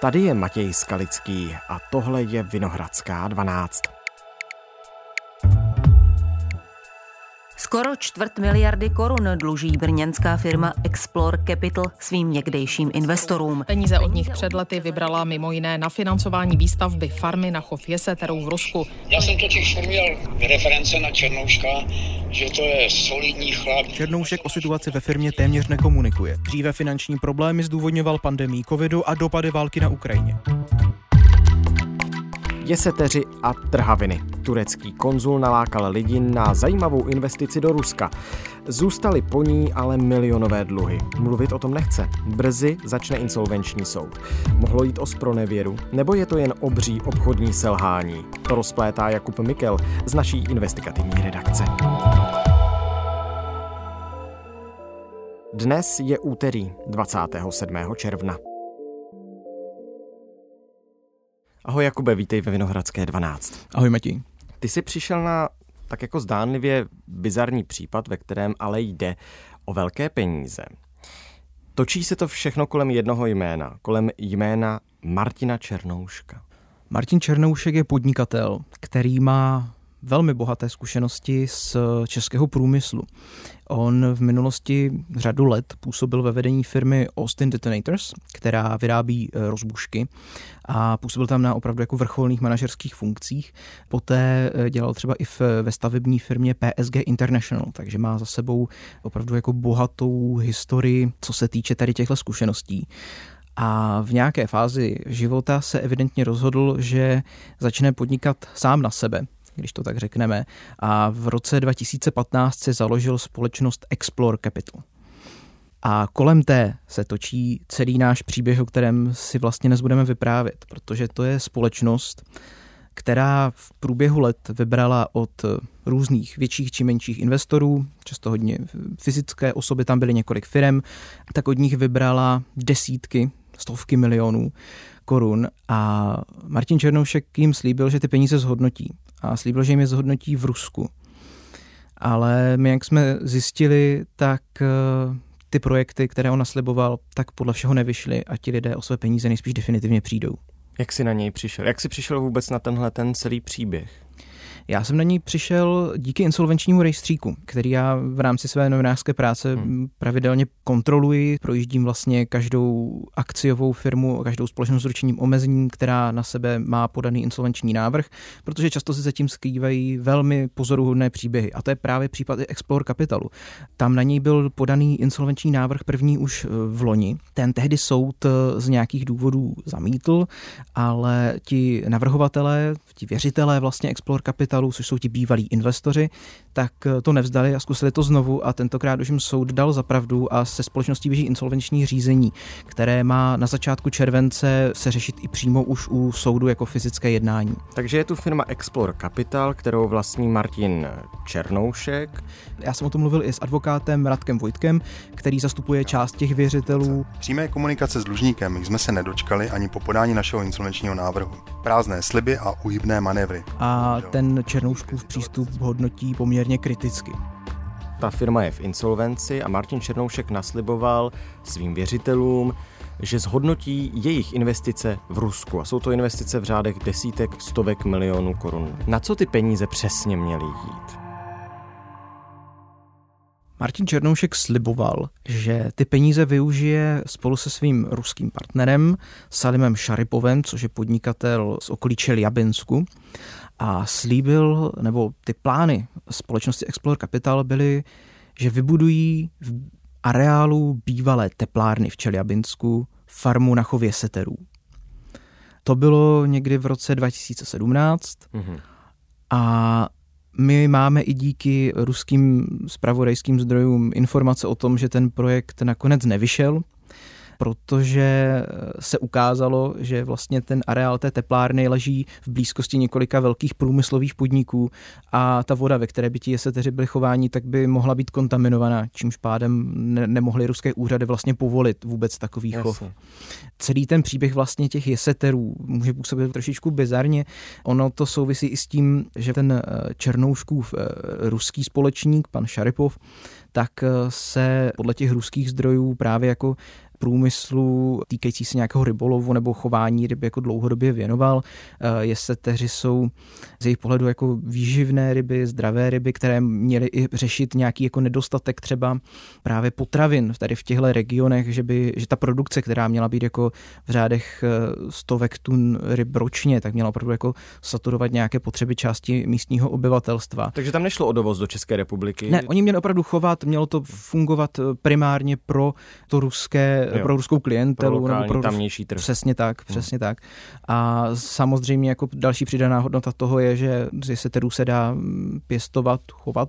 Tady je Matěj Skalický a tohle je Vinohradská 12. Skoro čtvrt miliardy korun dluží brněnská firma Explore Capital svým někdejším investorům. Peníze od nich před lety vybrala mimo jiné na financování výstavby farmy na chov jeseterů v Rusku. Já jsem totiž měl reference na Černouška, že to je solidní chlap. Černoušek o situaci ve firmě téměř nekomunikuje. Dříve finanční problémy zdůvodňoval pandemí covidu a dopady války na Ukrajině. Jeseteři a trhaviny. Turecký konzul nalákal lidi na zajímavou investici do Ruska. Zůstaly po ní ale milionové dluhy. Mluvit o tom nechce. Brzy začne insolvenční soud. Mohlo jít o spronevěru, nebo je to jen obří obchodní selhání? To rozplétá Jakub Mikel z naší investigativní redakce. Dnes je úterý 27. června. Ahoj Jakube, vítej ve Vinohradské 12. Ahoj Matěj. Ty jsi přišel na tak jako zdánlivě bizarní případ, ve kterém ale jde o velké peníze. Točí se to všechno kolem jednoho jména, kolem jména Martina Černouška. Martin Černoušek je podnikatel, který má velmi bohaté zkušenosti z českého průmyslu. On v minulosti řadu let působil ve vedení firmy Austin Detonators, která vyrábí eh, rozbušky a působil tam na opravdu jako vrcholných manažerských funkcích. Poté eh, dělal třeba i ve stavební firmě PSG International, takže má za sebou opravdu jako bohatou historii, co se týče tady těchto zkušeností. A v nějaké fázi života se evidentně rozhodl, že začne podnikat sám na sebe když to tak řekneme. A v roce 2015 se založil společnost Explore Capital. A kolem té se točí celý náš příběh, o kterém si vlastně dnes budeme vyprávět, protože to je společnost, která v průběhu let vybrala od různých větších či menších investorů, často hodně fyzické osoby, tam byly několik firm, tak od nich vybrala desítky, stovky milionů korun a Martin Černoušek jim slíbil, že ty peníze zhodnotí a slíbil, že jim je zhodnotí v Rusku. Ale my, jak jsme zjistili, tak eh, ty projekty, které on nasliboval, tak podle všeho nevyšly a ti lidé o své peníze nejspíš definitivně přijdou. Jak jsi na něj přišel? Jak jsi přišel vůbec na tenhle ten celý příběh? Já jsem na ní přišel díky insolvenčnímu rejstříku, který já v rámci své novinářské práce hmm. pravidelně kontroluji. Projíždím vlastně každou akciovou firmu, každou společnost s ručením omezením, která na sebe má podaný insolvenční návrh, protože často se zatím skrývají velmi pozoruhodné příběhy. A to je právě případ i Explore Capitalu. Tam na něj byl podaný insolvenční návrh první už eh, v loni. Ten tehdy soud eh, z nějakých důvodů zamítl, ale ti navrhovatelé, ti věřitelé vlastně Explore Capital kapitálů, což jsou ti bývalí investoři, tak eh, to nevzdali a zkusili to znovu a tentokrát už jim soud dal za pravdu a se společností běží insolvenční řízení, které má na začátku července se řešit i přímo už u soudu jako fyzické jednání. Takže je tu firma Explore Capital, kterou vlastní Martin Černoušek. Já jsem o tom mluvil i s advokátem Radkem Vojtkem, který zastupuje část těch věřitelů. Přímé komunikace s dlužníkem jsme se nedočkali ani po podání našeho insolvenčního návrhu. Prázdné sliby a uhybné manévry. A ten Černouškův přístup hodnotí poměrně kriticky. Ta firma je v insolvenci a Martin Černoušek nasliboval svým věřitelům, že zhodnotí jejich investice v Rusku. A jsou to investice v řádech desítek, stovek milionů korun. Na co ty peníze přesně měly jít? Martin Černoušek sliboval, že ty peníze využije spolu se svým ruským partnerem Salimem Šaripovem, což je podnikatel z okolí Čeljabinsku a slíbil, nebo ty plány společnosti Explore Capital byly, že vybudují v areálu bývalé teplárny v Čeljabinsku farmu na chově seterů. To bylo někdy v roce 2017 mm-hmm. a my máme i díky ruským spravodajským zdrojům informace o tom, že ten projekt nakonec nevyšel, protože se ukázalo, že vlastně ten areál té teplárny leží v blízkosti několika velkých průmyslových podniků a ta voda, ve které by ti jeseteři byli chování, tak by mohla být kontaminovaná, čímž pádem ne- nemohly ruské úřady vlastně povolit vůbec takový Jasně. chov. Celý ten příběh vlastně těch jeseterů může působit trošičku bizarně. Ono to souvisí i s tím, že ten eh, Černouškův eh, ruský společník, pan Šaripov, tak se podle těch ruských zdrojů právě jako průmyslu týkající se nějakého rybolovu nebo chování ryb jako dlouhodobě věnoval. Eh, Jeseteři jsou z jejich pohledu jako výživné ryby, zdravé ryby, které měly i řešit nějaký jako nedostatek třeba právě potravin tady v těchto regionech, že, by, že ta produkce, která měla být jako v řádech eh, stovek tun ryb ročně, tak měla opravdu jako saturovat nějaké potřeby části místního obyvatelstva. Takže tam nešlo o dovoz do České republiky? Ne, oni měli opravdu chovat, mělo to fungovat eh, primárně pro to ruské jo. pro ruskou klientelu. Pro nebo pro tamnější trh. Přesně tak, hmm. přesně hmm. tak. A samozřejmě jako další přidaná hodnota toho je, že se tedy se dá mm, pěstovat, chovat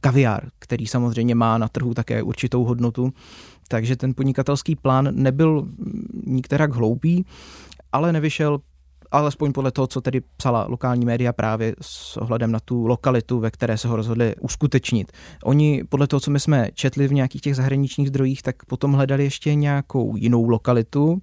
kaviár, který samozřejmě má na trhu také určitou hodnotu. Takže ten podnikatelský plán nebyl mm, nikterak hloupý, ale nevyšel alespoň podle toho, co tedy psala lokální média právě s ohledem na tu lokalitu, ve které se ho rozhodli uskutečnit. Oni podle toho, co my jsme četli v nějakých těch zahraničních zdrojích, tak potom hledali ještě nějakou jinou lokalitu,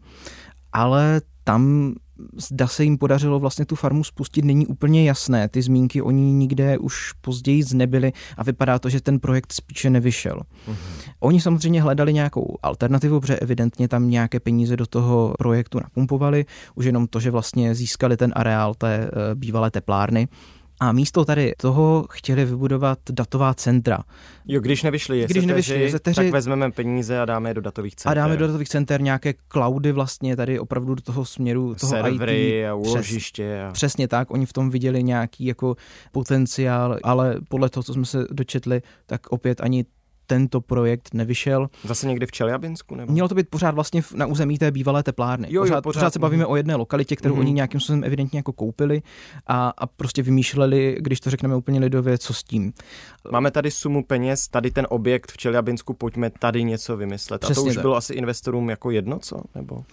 ale tam zda se jim podařilo vlastně tu farmu spustit, není úplně jasné. Ty zmínky o ní nikde už později nebyly a vypadá to, že ten projekt spíše nevyšel. Mm-hmm. Oni samozřejmě hledali nějakou alternativu, protože evidentně tam nějaké peníze do toho projektu napumpovali, už jenom to, že vlastně získali ten areál té eh, bývalé teplárny a místo tady toho chtěli vybudovat datová centra. Jo, když nevyšli jezeteři, když nevyšli jezeteři, tak vezmeme peníze a dáme je do datových center. A dáme do datových center nějaké cloudy vlastně tady opravdu do toho směru toho Servery IT. a úložiště. A... Přesně tak, oni v tom viděli nějaký jako potenciál, ale podle toho, co jsme se dočetli, tak opět ani tento projekt nevyšel. Zase někde v Čeljabinsku? Nebo? Mělo to být pořád vlastně na území té bývalé teplárny. Jo, jo, pořád, pořád, pořád se bavíme o jedné lokalitě, kterou mm-hmm. oni nějakým způsobem evidentně jako koupili a, a prostě vymýšleli, když to řekneme úplně lidově, co s tím. Máme tady sumu peněz, tady ten objekt v Čeljabinsku, pojďme tady něco vymyslet. Přesně a to už tak. bylo asi investorům jako jedno, co? Nebo?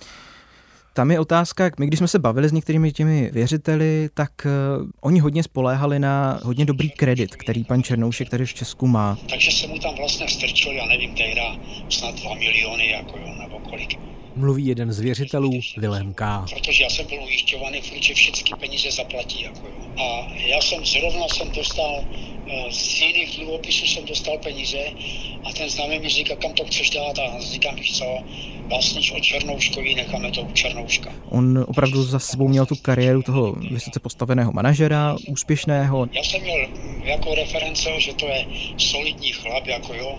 Tam je otázka, my když jsme se bavili s některými těmi věřiteli, tak uh, oni hodně spoléhali na hodně dobrý kredit, který pan Černoušek tady v Česku má. Takže se mu tam vlastně strčil, já nevím, tehda snad 2 miliony, jako jo, nebo kolik mluví jeden z věřitelů Vilém K. Protože já jsem byl ujišťovaný, že všechny peníze zaplatí. Jako jo. A já jsem zrovna jsem dostal, eh, z jiných dluhopisů jsem dostal peníze a ten známý mi říká, kam to chceš dělat a říkám, víš co, vlastníš o Černouškovi, necháme to u Černouška. On opravdu za sebou měl tu kariéru toho vysoce postaveného manažera, úspěšného. Já jsem měl jako reference, že to je solidní chlap, jako jo.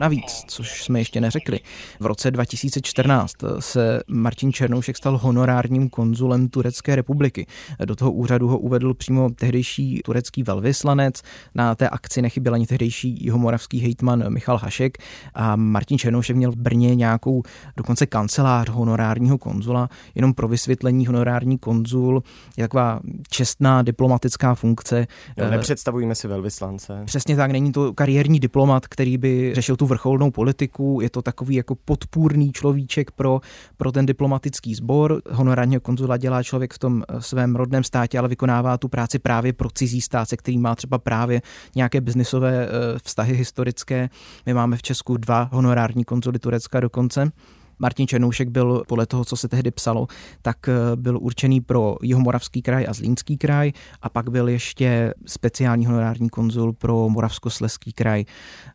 Navíc, což jsme ještě neřekli, v roce 2014 se Martin Černoušek stal honorárním konzulem Turecké republiky. Do toho úřadu ho uvedl přímo tehdejší turecký velvyslanec. Na té akci nechyběl ani tehdejší jihomoravský hejtman Michal Hašek a Martin Černoušek měl v Brně nějakou dokonce kancelář honorárního konzula. Jenom pro vysvětlení honorární konzul je taková čestná diplomatická funkce. Jo, nepředstavujeme si velvyslance. Přesně tak, není to kariérní diplomat, který by řešil tu vrcholnou politiku, je to takový jako podpůrný človíček pro pro ten diplomatický sbor. Honorárního konzula dělá člověk v tom eh, svém rodném státě, ale vykonává tu práci právě pro cizí stát, se který má třeba právě nějaké biznisové eh, vztahy historické. My máme v Česku dva honorární konzuly Turecka dokonce. Martin Černoušek byl podle toho, co se tehdy psalo, tak eh, byl určený pro Jihomoravský kraj a Zlínský kraj a pak byl ještě speciální honorární konzul pro Moravskosleský kraj.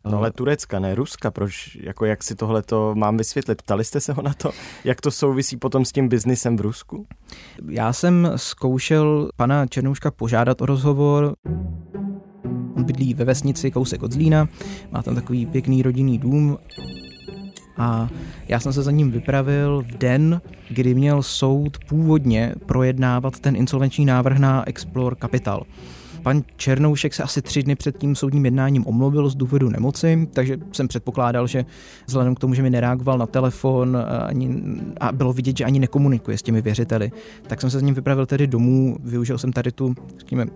No ale Turecka, ne Ruska, proč, jako jak si tohle to mám vysvětlit? Ptali jste se ho na to, jak to souvisí potom s tím biznisem v Rusku? Já jsem zkoušel pana Černouška požádat o rozhovor. On bydlí ve vesnici kousek od Zlína, má tam takový pěkný rodinný dům a já jsem se za ním vypravil v den, kdy měl soud původně projednávat ten insolvenční návrh na Explore Capital. Pan Černoušek se asi tři dny před tím soudním jednáním omluvil z důvodu nemoci, takže jsem předpokládal, že vzhledem k tomu, že mi nereagoval na telefon ani, a bylo vidět, že ani nekomunikuje s těmi věřiteli, tak jsem se s ním vypravil tedy domů, využil jsem tady tu, řekněme,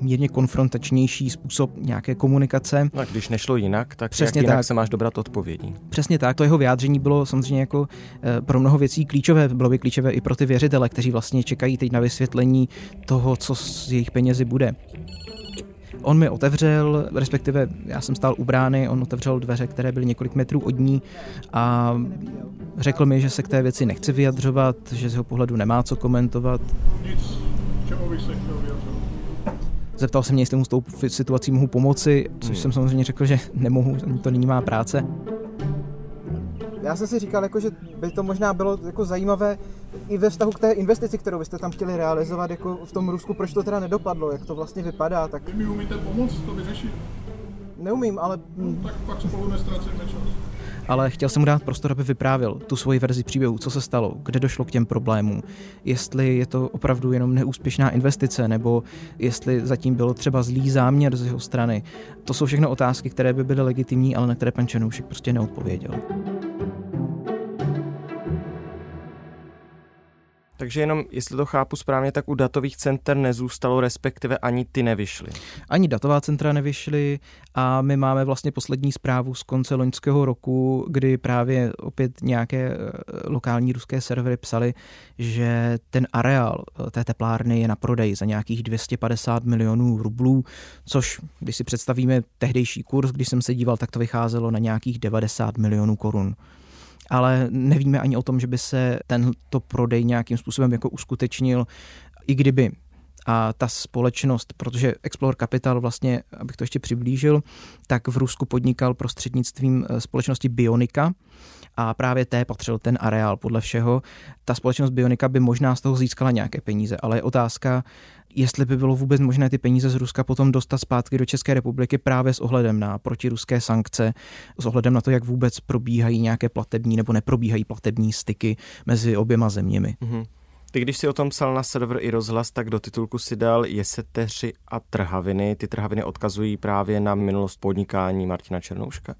mírně konfrontačnější způsob nějaké komunikace. No, když nešlo jinak, tak Přesně jak jinak tak. se máš dobrat odpovědí. Přesně tak, to jeho vyjádření bylo samozřejmě jako eh, pro mnoho věcí klíčové, bylo by klíčové i pro ty věřitele, kteří vlastně čekají teď na vysvětlení toho, co s jejich penězi bude. On mi otevřel, respektive já jsem stál u brány, on otevřel dveře, které byly několik metrů od ní a řekl mi, že se k té věci nechce vyjadřovat, že z jeho pohledu nemá co komentovat. Nic, čemu bych se chtěl vyjadřovat? Zeptal se mě, jestli mu s tou situací mohu pomoci, což hmm. jsem samozřejmě řekl, že nemohu, to není má práce. Já jsem si říkal, jako, že by to možná bylo jako zajímavé i ve vztahu k té investici, kterou byste tam chtěli realizovat jako v tom Rusku, proč to teda nedopadlo, jak to vlastně vypadá. Tak... Vy mi umíte pomoct to vyřešit? Neumím, ale... No, tak pak spolu nestrácíme čas ale chtěl jsem mu dát prostor, aby vyprávěl tu svoji verzi příběhu, co se stalo, kde došlo k těm problémům, jestli je to opravdu jenom neúspěšná investice, nebo jestli zatím bylo třeba zlý záměr z jeho strany. To jsou všechno otázky, které by byly legitimní, ale na které pan Černoušek prostě neodpověděl. Takže jenom, jestli to chápu správně, tak u datových center nezůstalo, respektive ani ty nevyšly. Ani datová centra nevyšly a my máme vlastně poslední zprávu z konce loňského roku, kdy právě opět nějaké eh, lokální ruské servery psali, že ten areál eh, té teplárny je na prodej za nějakých 250 milionů rublů, což když si představíme tehdejší kurz, když jsem se díval, tak to vycházelo na nějakých 90 milionů korun ale nevíme ani o tom, že by se tento prodej nějakým způsobem jako uskutečnil, i kdyby. A ta společnost, protože Explore Capital vlastně, abych to ještě přiblížil, tak v Rusku podnikal prostřednictvím eh, společnosti Bionika a právě té patřil ten areál podle všeho. Ta společnost Bionika by možná z toho získala nějaké peníze, ale je otázka, jestli by bylo vůbec možné ty peníze z Ruska potom dostat zpátky do České republiky právě s ohledem na protiruské sankce, s ohledem na to, jak vůbec probíhají nějaké platební nebo neprobíhají platební styky mezi oběma zeměmi. Mm-hmm. Ty, když si o tom psal na server i rozhlas, tak do titulku si dal jeseteři a trhaviny. Ty trhaviny odkazují právě na minulost podnikání Martina Černouška.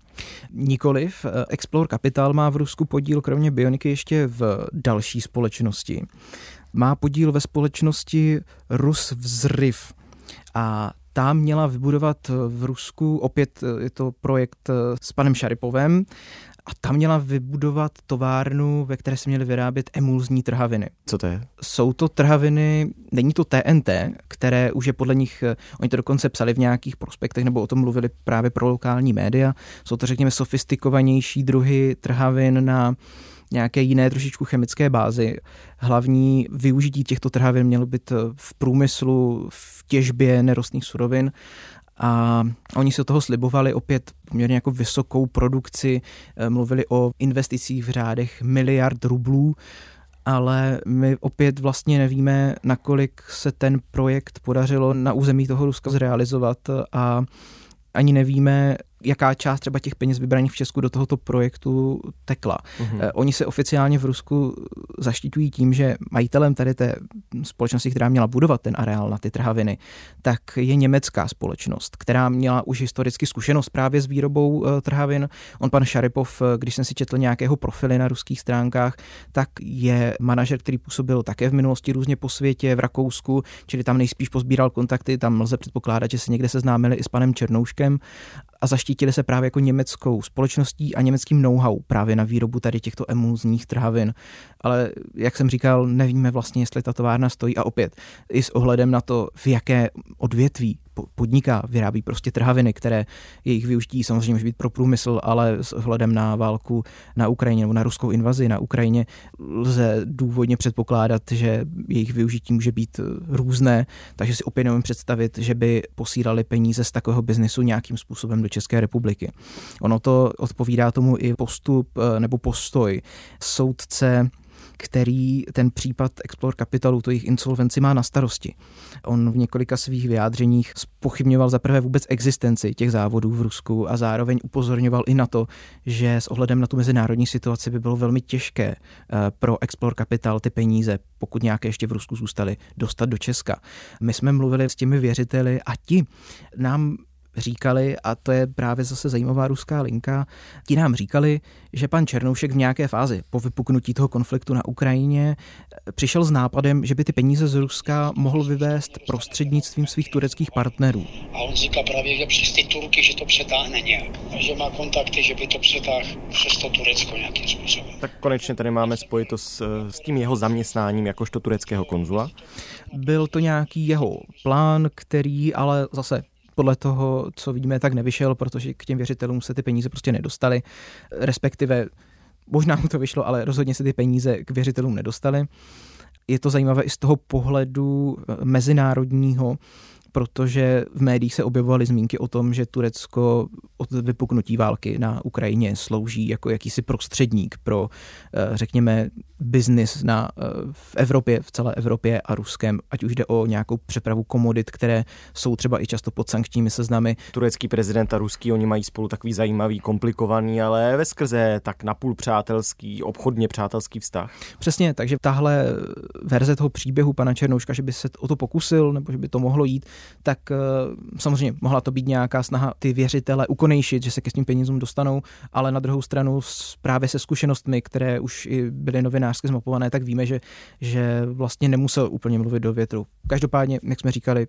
Nikoliv. Explore Capital má v Rusku podíl kromě Bioniky ještě v další společnosti má podíl ve společnosti Rus Vzryv. A ta měla vybudovat v Rusku, opět je to projekt s panem Šaripovem, a tam měla vybudovat továrnu, ve které se měly vyrábět emulzní trhaviny. Co to je? Jsou to trhaviny, není to TNT, které už je podle nich, oni to dokonce psali v nějakých prospektech nebo o tom mluvili právě pro lokální média. Jsou to, řekněme, sofistikovanější druhy trhavin na nějaké jiné trošičku chemické bázy. Hlavní využití těchto trhavin mělo být v průmyslu, v těžbě nerostných surovin a oni se toho slibovali opět poměrně jako vysokou produkci, eh, mluvili o investicích v řádech miliard rublů, ale my opět vlastně nevíme, nakolik se ten projekt podařilo na území toho Ruska zrealizovat a ani nevíme, jaká část třeba těch peněz vybraných v Česku do tohoto projektu tekla. Mm-hmm. Oni se oficiálně v Rusku zaštiťují tím, že majitelem tady té společnosti, která měla budovat ten areál na ty trhaviny, tak je německá společnost, která měla už historicky zkušenost právě s výrobou eh, trhavin. On pan Šaripov, eh, když jsem si četl nějakého profily na ruských stránkách, tak je manažer, který působil také v minulosti různě po světě, v Rakousku, čili tam nejspíš pozbíral kontakty, tam lze předpokládat, že se někde seznámili i s panem Černouškem a zaštítili se právě jako německou společností a německým know-how právě na výrobu tady těchto emulzních trhavin. Ale jak jsem říkal, nevíme vlastně, jestli ta továrna stojí a opět i s ohledem na to, v jaké odvětví podniká, vyrábí prostě trhaviny, které jejich využití samozřejmě může být pro průmysl, ale s ohledem na válku na Ukrajině nebo na ruskou invazi na Ukrajině lze důvodně předpokládat, že jejich využití může být různé, takže si opět nemůžeme představit, že by posílali peníze z takového biznesu nějakým způsobem do České republiky. Ono to odpovídá tomu i postup eh, nebo postoj soudce který ten případ Explore Capitalu, to jejich insolvenci má na starosti. On v několika svých vyjádřeních spochybňoval zaprvé vůbec existenci těch závodů v Rusku a zároveň upozorňoval i na to, že s ohledem na tu mezinárodní situaci by bylo velmi těžké eh, pro Explore Capital ty peníze, pokud nějaké ještě v Rusku zůstaly, dostat do Česka. My jsme mluvili s těmi věřiteli a ti nám říkali, a to je právě zase zajímavá ruská linka, ti nám říkali, že pan Černoušek v nějaké fázi po vypuknutí toho konfliktu na Ukrajině eh, přišel s nápadem, že by ty peníze z Ruska mohl vyvést prostřednictvím svých tureckých partnerů. A on říká právě, že přes ty Turky, že to přetáhne nějak. Že má kontakty, že by to přetáhl přes to Turecko nějakým způsobem. Tak konečně tady máme spojitost s, s tím jeho zaměstnáním jakožto tureckého konzula. Byl to nějaký jeho plán, který ale zase podle toho, co vidíme, tak nevyšel, protože k těm věřitelům se ty peníze prostě nedostaly, respektive možná mu to vyšlo, ale rozhodně se ty peníze k věřitelům nedostaly. Je to zajímavé i z toho pohledu eh, mezinárodního, protože v médiích se objevovaly zmínky o tom, že Turecko od vypuknutí války na Ukrajině slouží jako jakýsi prostředník pro, eh, řekněme, biznis na, eh, v Evropě, v celé Evropě a Ruskem, ať už jde o nějakou přepravu komodit, které jsou třeba i často pod sankčními seznamy. Turecký prezident a ruský, oni mají spolu takový zajímavý, komplikovaný, ale ve skrze tak napůl přátelský, obchodně přátelský vztah. Přesně, takže tahle verze toho příběhu pana Černouška, že by se o to pokusil, nebo že by to mohlo jít, tak eh, samozřejmě mohla to být nějaká snaha ty věřitele ukonejšit, že se ke svým penězům dostanou, ale na druhou stranu právě se zkušenostmi, které už i byly novinářsky zmapované, tak víme, že, že vlastně nemusel úplně mluvit do větru. Každopádně, jak jsme říkali,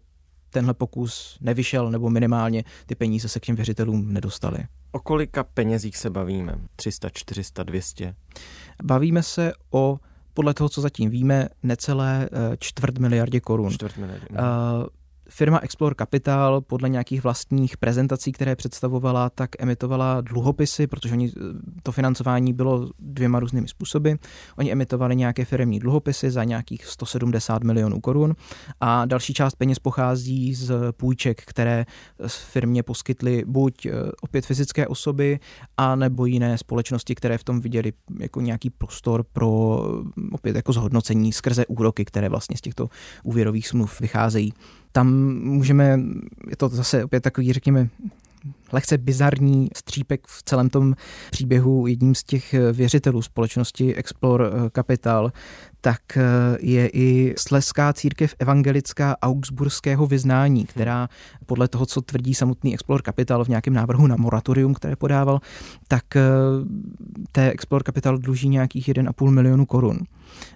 tenhle pokus nevyšel, nebo minimálně ty peníze se k těm věřitelům nedostaly. O kolika penězích se bavíme? 300, 400, 200? Bavíme se o podle toho, co zatím víme, necelé eh, čtvrt miliardě korun. Čtvrt miliardě. Firma Explore Capital podle nějakých vlastních prezentací, které představovala, tak emitovala dluhopisy, protože oni, to financování bylo dvěma různými způsoby. Oni emitovali nějaké firmní dluhopisy za nějakých 170 milionů korun a další část peněz pochází z půjček, které firmě poskytly buď eh, opět fyzické osoby, a nebo jiné společnosti, které v tom viděli jako nějaký prostor pro eh, opět jako zhodnocení skrze úroky, které vlastně z těchto úvěrových smluv vycházejí tam můžeme, je to zase opět takový, řekněme, lehce bizarní střípek v celém tom příběhu jedním z těch věřitelů společnosti Explore Capital, tak eh, je i Sleská církev evangelická augsburského vyznání, která podle toho, co tvrdí samotný Explore Capital v nějakém návrhu na moratorium, které podával, tak eh, té Explore Capital dluží nějakých 1,5 milionu korun.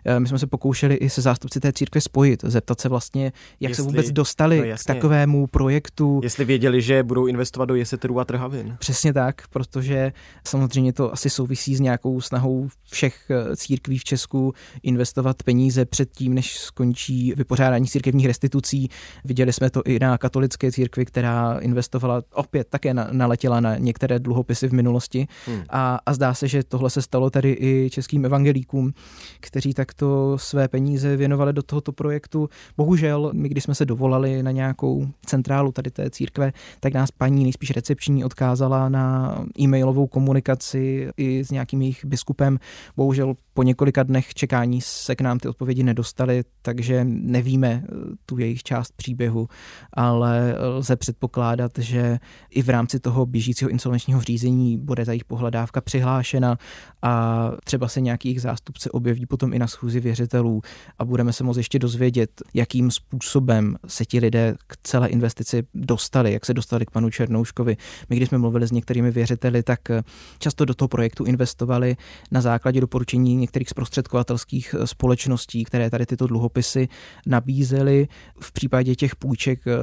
Eh, my jsme se pokoušeli i se zástupci té církve spojit, zeptat se vlastně, jak jestli, se vůbec dostali no jasně, k takovému projektu. Jestli věděli, že budou investovat do jeseterů a trhavin. Přesně tak, protože samozřejmě to asi souvisí s nějakou snahou všech církví v Česku investovat peníze předtím, než skončí vypořádání církevních restitucí. Viděli jsme to i na katolické církvi, která investovala opět také na, naletěla na některé dluhopisy v minulosti. Hmm. A, a zdá se, že tohle se stalo tady i českým evangelíkům, kteří takto své peníze věnovali do tohoto projektu. Bohužel, my když jsme se dovolali na nějakou centrálu tady té církve, tak nás paní nejspíš recepční odkázala na e-mailovou komunikaci i s nějakým jejich biskupem. Bohužel po několika dnech čekání se k nám ty odpovědi nedostaly, takže nevíme eh, tu jejich část příběhu, ale lze předpokládat, že i v rámci toho běžícího insolvenčního řízení bude ta jejich pohledávka přihlášena a třeba se nějaký jejich zástupce objeví potom i na schůzi věřitelů a budeme se moct ještě dozvědět, jakým způsobem se ti lidé k celé investici dostali, jak se dostali k panu Černouškovi. My, když jsme mluvili s některými věřiteli, tak eh, často do toho projektu investovali na základě doporučení některých zprostředkovatelských eh, společností, které tady tyto dluhopisy nabízely. V případě těch půjček eh,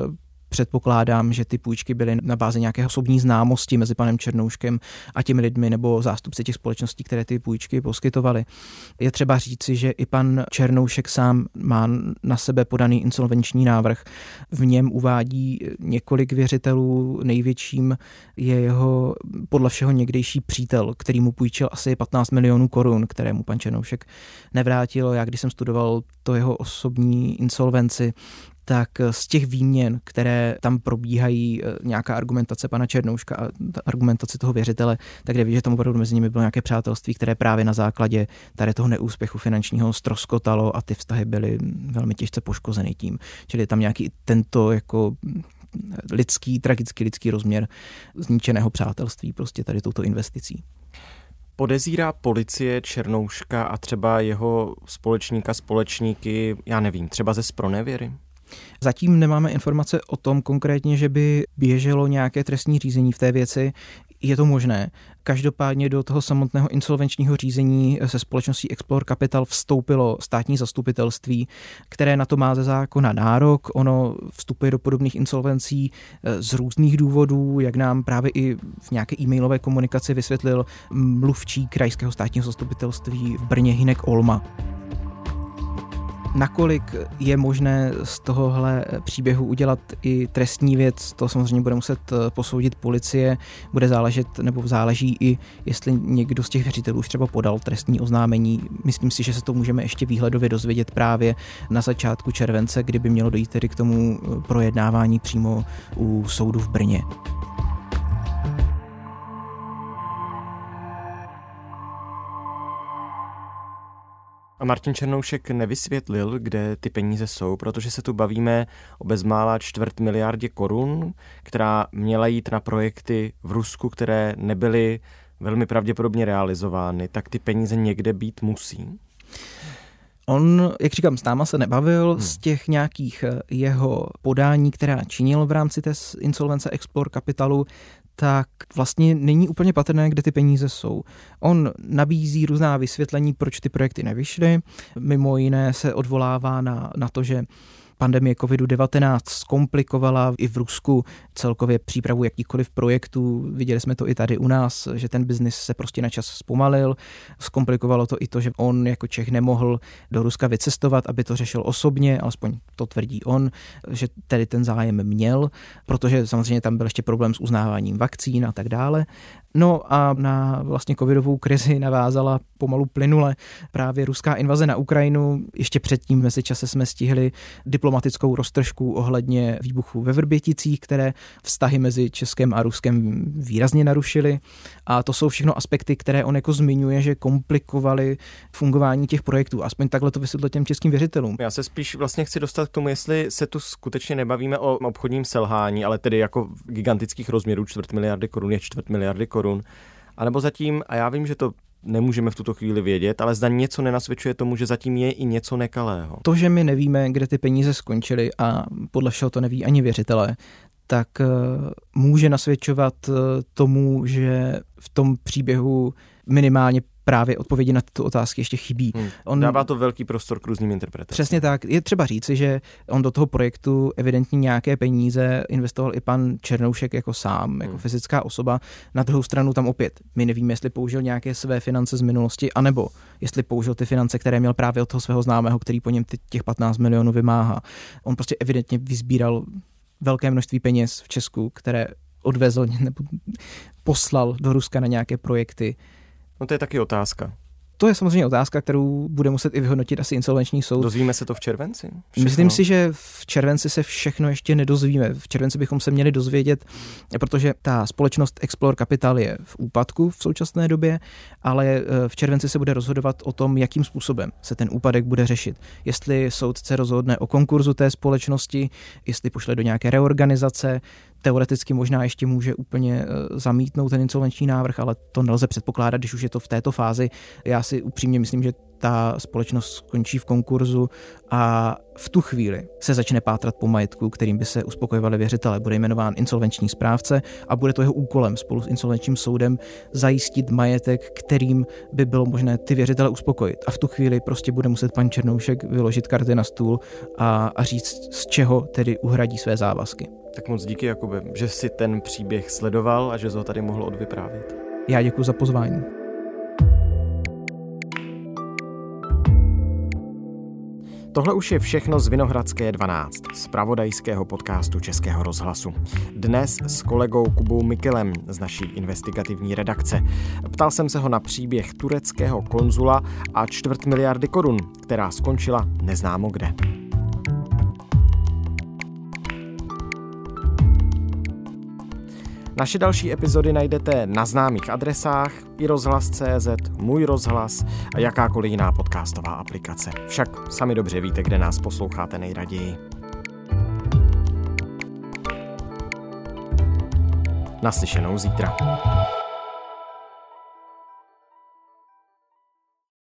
Předpokládám, že ty půjčky byly na bázi nějaké osobní známosti mezi panem Černouškem a těmi lidmi nebo zástupci těch společností, které ty půjčky poskytovaly. Je třeba říci, že i pan Černoušek sám má na sebe podaný insolvenční návrh. V něm uvádí několik věřitelů. Největším je jeho podle všeho někdejší přítel, který mu půjčil asi 15 milionů korun, kterému pan Černoušek nevrátil. Já když jsem studoval to jeho osobní insolvenci, tak z těch výměn, které tam probíhají, eh, nějaká argumentace pana Černouška a argumentace toho věřitele, tak jde vidět, že tam opravdu mezi nimi bylo nějaké přátelství, které právě na základě tady toho neúspěchu finančního stroskotalo a ty vztahy byly velmi těžce poškozeny tím. Čili je tam nějaký tento jako lidský, tragický lidský rozměr zničeného přátelství prostě tady touto investicí. Podezírá policie Černouška a třeba jeho společníka, společníky, já nevím, třeba ze spronevěry? Zatím nemáme informace o tom konkrétně, že by běželo nějaké trestní řízení v té věci. Je to možné. Každopádně do toho samotného insolvenčního řízení se společností Explore Capital vstoupilo státní zastupitelství, které na to má ze zákona nárok. Ono vstupuje do podobných insolvencí eh, z různých důvodů, jak nám právě i v nějaké e-mailové komunikaci vysvětlil mluvčí krajského státního zastupitelství v Brně Hinek Olma. Nakolik je možné z tohohle příběhu udělat i trestní věc, to samozřejmě bude muset eh, posoudit policie, bude záležet, nebo záleží i, jestli někdo z těch věřitelů už třeba podal trestní oznámení. Myslím si, že se to můžeme ještě výhledově dozvědět právě na začátku července, kdyby mělo dojít tedy k tomu eh, projednávání přímo u soudu v Brně. A Martin Černoušek nevysvětlil, kde ty peníze jsou, protože se tu bavíme o bezmála čtvrt miliardě korun, která měla jít na projekty v Rusku, které nebyly velmi pravděpodobně realizovány, tak ty peníze někde být musí. On, jak říkám, s náma se nebavil hmm. z těch nějakých eh, jeho podání, která činil v rámci té insolvence Explore Capitalu, tak vlastně není úplně patrné, kde ty peníze jsou. On nabízí různá vysvětlení, proč ty projekty nevyšly. Mimo jiné se odvolává na, na to, že pandemie COVID-19 zkomplikovala i v Rusku celkově přípravu jakýkoliv projektů. Viděli jsme to i tady u nás, že ten biznis se prostě na čas zpomalil. Zkomplikovalo to i to, že on jako Čech nemohl do Ruska vycestovat, aby to řešil osobně, alespoň to tvrdí on, že tedy ten zájem měl, protože samozřejmě tam byl ještě problém s uznáváním vakcín a tak dále. No a na vlastně covidovou krizi navázala pomalu plynule právě ruská invaze na Ukrajinu. Ještě předtím v mezičase jsme stihli diplomatickou roztržku ohledně výbuchu ve Vrběticích, které vztahy mezi Českem a Ruskem výrazně narušily. A to jsou všechno aspekty, které on jako zmiňuje, že komplikovaly fungování těch projektů. Aspoň takhle to vysvětlil těm českým věřitelům. Já se spíš vlastně chci dostat k tomu, jestli se tu skutečně nebavíme o obchodním selhání, ale tedy jako gigantických rozměrů čtvrt miliardy korun je čtvrt miliardy korun. A nebo zatím, a já vím, že to nemůžeme v tuto chvíli vědět, ale zda něco nenasvědčuje tomu, že zatím je i něco nekalého. To, že my nevíme, kde ty peníze skončily a podle všeho to neví ani věřitelé, tak eh, může nasvědčovat eh, tomu, že v tom příběhu minimálně právě odpovědi na tyto otázky ještě chybí. Hmm. On dává to velký prostor k různým interpretacím. Přesně tak. Je třeba říci, že on do toho projektu evidentně nějaké peníze investoval i pan Černoušek jako sám, jako hmm. fyzická osoba. Na druhou stranu tam opět, my nevíme, jestli použil nějaké své finance z minulosti, anebo jestli použil ty finance, které měl právě od toho svého známého, který po něm těch 15 milionů vymáhá. On prostě evidentně vyzbíral velké množství peněz v Česku, které odvezl nebo poslal do Ruska na nějaké projekty No to je taky otázka. To je samozřejmě otázka, kterou bude muset i vyhodnotit asi insolvenční soud. Dozvíme se to v červenci? Všechno? Myslím si, že v červenci se všechno ještě nedozvíme. V červenci bychom se měli dozvědět, protože ta společnost Explore Capital je v úpadku v současné době, ale eh, v červenci se bude rozhodovat o tom, jakým způsobem se ten úpadek bude řešit. Jestli soudce rozhodne o konkurzu té společnosti, jestli pošle do nějaké reorganizace, teoreticky možná ještě může úplně eh, zamítnout ten insolvenční návrh, ale to nelze předpokládat, když už je to v této fázi. Já si upřímně myslím, že ta společnost skončí v konkurzu a v tu chvíli se začne pátrat po majetku, kterým by se uspokojovali věřitele. Bude jmenován insolvenční správce a bude to jeho úkolem spolu s insolvenčním soudem zajistit majetek, kterým by bylo možné ty věřitele uspokojit. A v tu chvíli prostě bude muset pan Černoušek vyložit karty na stůl a, a říct, z čeho tedy uhradí své závazky. Tak moc díky, Jakube, že si ten příběh sledoval a že ho tady mohl odvyprávět. Já děkuji za pozvání. Tohle už je všechno z Vinohradské 12, z pravodajského podcastu Českého rozhlasu. Dnes s kolegou Kubou Mikelem z naší investigativní redakce. Ptal jsem se ho na příběh tureckého konzula a čtvrt miliardy korun, která skončila neznámo kde. Naše další epizody najdete na známých adresách i rozhlas.cz, můj rozhlas a jakákoliv jiná podcastová aplikace. Však sami dobře víte, kde nás posloucháte nejraději. Naslyšenou zítra.